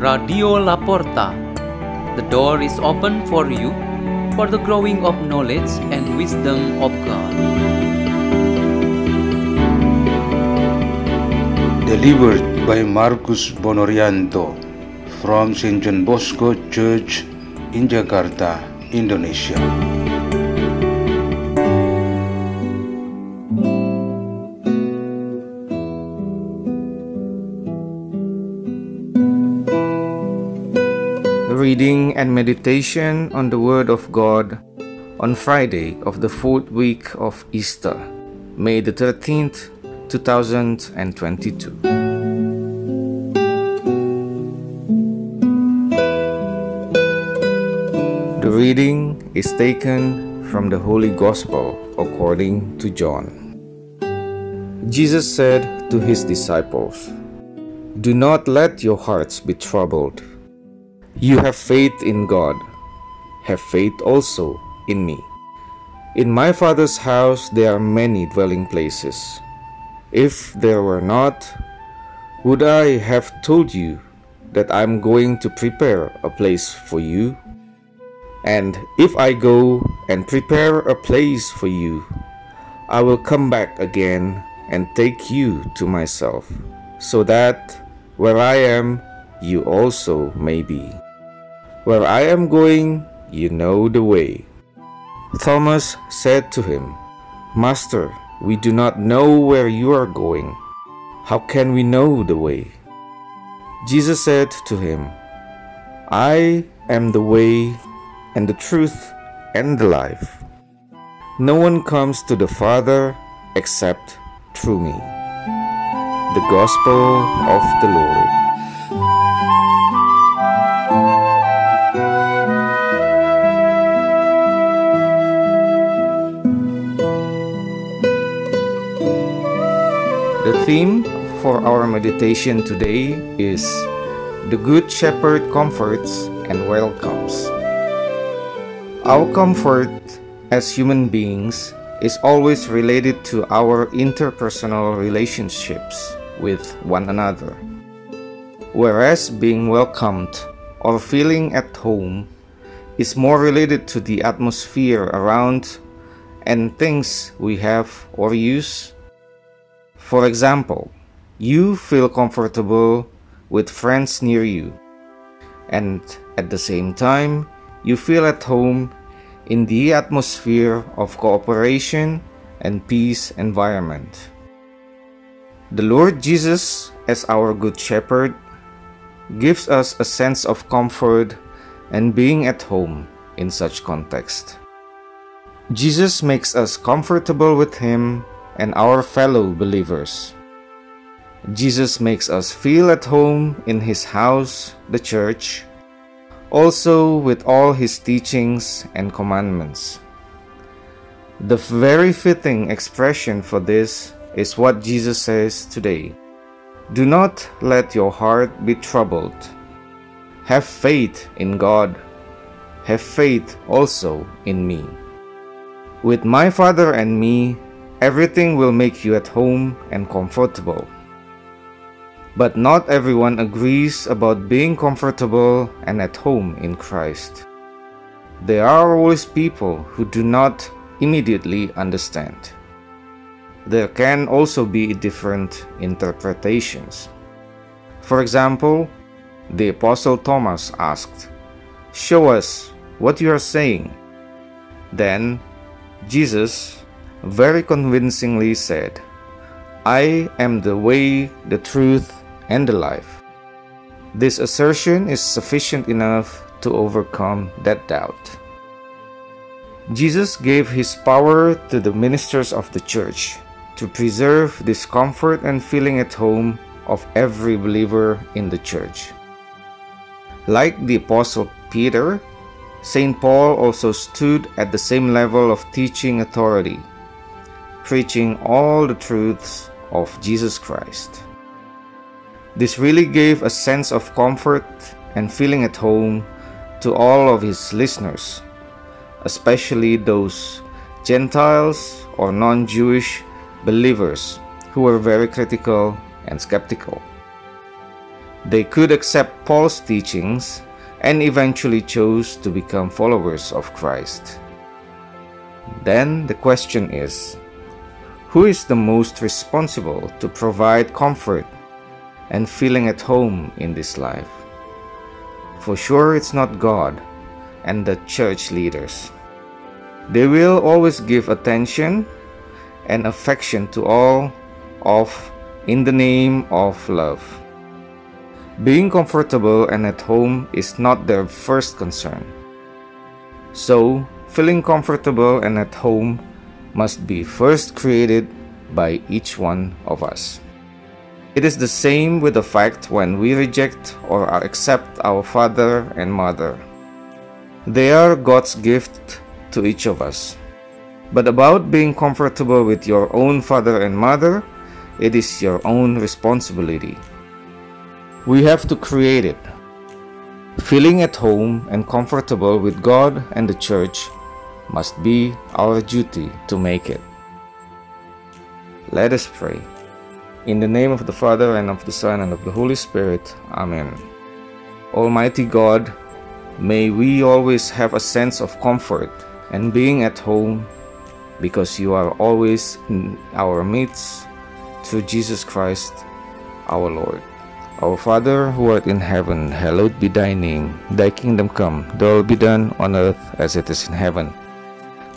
Radio Laporta. The door is open for you for the growing of knowledge and wisdom of God. Delivered by Marcus Bonorianto from St. John Bosco Church in Jakarta, Indonesia. And meditation on the Word of God on Friday of the fourth week of Easter, May the 13th, 2022. The reading is taken from the Holy Gospel according to John. Jesus said to his disciples, Do not let your hearts be troubled. You have faith in God, have faith also in me. In my Father's house there are many dwelling places. If there were not, would I have told you that I am going to prepare a place for you? And if I go and prepare a place for you, I will come back again and take you to myself, so that where I am, you also may be. Where I am going, you know the way. Thomas said to him, Master, we do not know where you are going. How can we know the way? Jesus said to him, I am the way and the truth and the life. No one comes to the Father except through me. The Gospel of the Lord. The theme for our meditation today is The Good Shepherd Comforts and Welcomes. Our comfort as human beings is always related to our interpersonal relationships with one another. Whereas being welcomed or feeling at home is more related to the atmosphere around and things we have or use. For example, you feel comfortable with friends near you, and at the same time, you feel at home in the atmosphere of cooperation and peace environment. The Lord Jesus, as our Good Shepherd, gives us a sense of comfort and being at home in such context. Jesus makes us comfortable with Him and our fellow believers. Jesus makes us feel at home in His house, the church, also with all His teachings and commandments. The very fitting expression for this is what Jesus says today Do not let your heart be troubled. Have faith in God. Have faith also in me. With my Father and me, everything will make you at home and comfortable. But not everyone agrees about being comfortable and at home in Christ. There are always people who do not immediately understand. There can also be different interpretations. For example, the Apostle Thomas asked, Show us what you are saying. Then Jesus very convincingly said, I am the way, the truth, and the life. This assertion is sufficient enough to overcome that doubt. Jesus gave his power to the ministers of the church to preserve this comfort and feeling at home of every believer in the church. Like the Apostle Peter, St. Paul also stood at the same level of teaching authority, preaching all the truths of Jesus Christ. This really gave a sense of comfort and feeling at home to all of his listeners, especially those Gentiles or non Jewish believers who were very critical and skeptical. They could accept Paul's teachings and eventually chose to become followers of Christ. Then the question is who is the most responsible to provide comfort and feeling at home in this life? For sure, it's not God and the church leaders. They will always give attention and affection to all of in the name of love. Being comfortable and at home is not their first concern. So, feeling comfortable and at home must be first created by each one of us. It is the same with the fact when we reject or accept our father and mother. They are God's gift to each of us. But about being comfortable with your own father and mother, it is your own responsibility. We have to create it. Feeling at home and comfortable with God and the church must be our duty to make it. Let us pray. In the name of the Father, and of the Son, and of the Holy Spirit. Amen. Almighty God, may we always have a sense of comfort and being at home because you are always in our midst through Jesus Christ our Lord. Our Father who art in heaven, hallowed be thy name. Thy kingdom come, thy will be done on earth as it is in heaven.